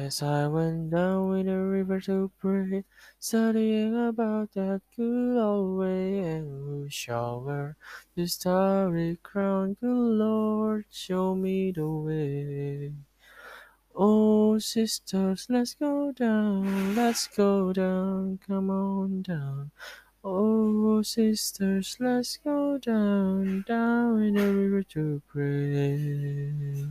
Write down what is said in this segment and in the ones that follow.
As I went down in the river to pray, studying about that good old way, and who shall wear the starry crown? Good Lord, show me the way. Oh, sisters, let's go down, let's go down, come on down. Oh, sisters, let's go down, down in the river to pray.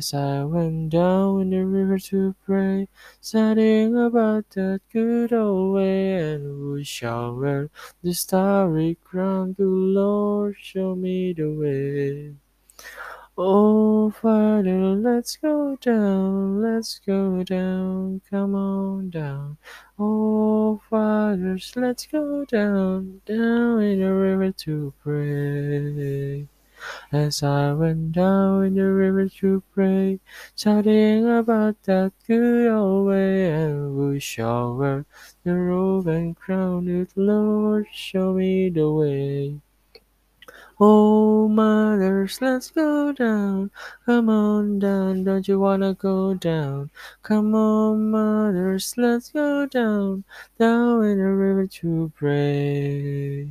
As I went down in the river to pray, studying about that good old way, and who shall wear the starry crown? Good Lord, show me the way. Oh, Father, let's go down, let's go down, come on down. Oh, fathers, let's go down, down in the river to pray. As I went down in the river to pray, studying about that good old way, and who shall wear the robe and crown? Good Lord, show me the way. Oh, mothers, let's go down. Come on down, don't you wanna go down? Come on, mothers, let's go down, down in the river to pray.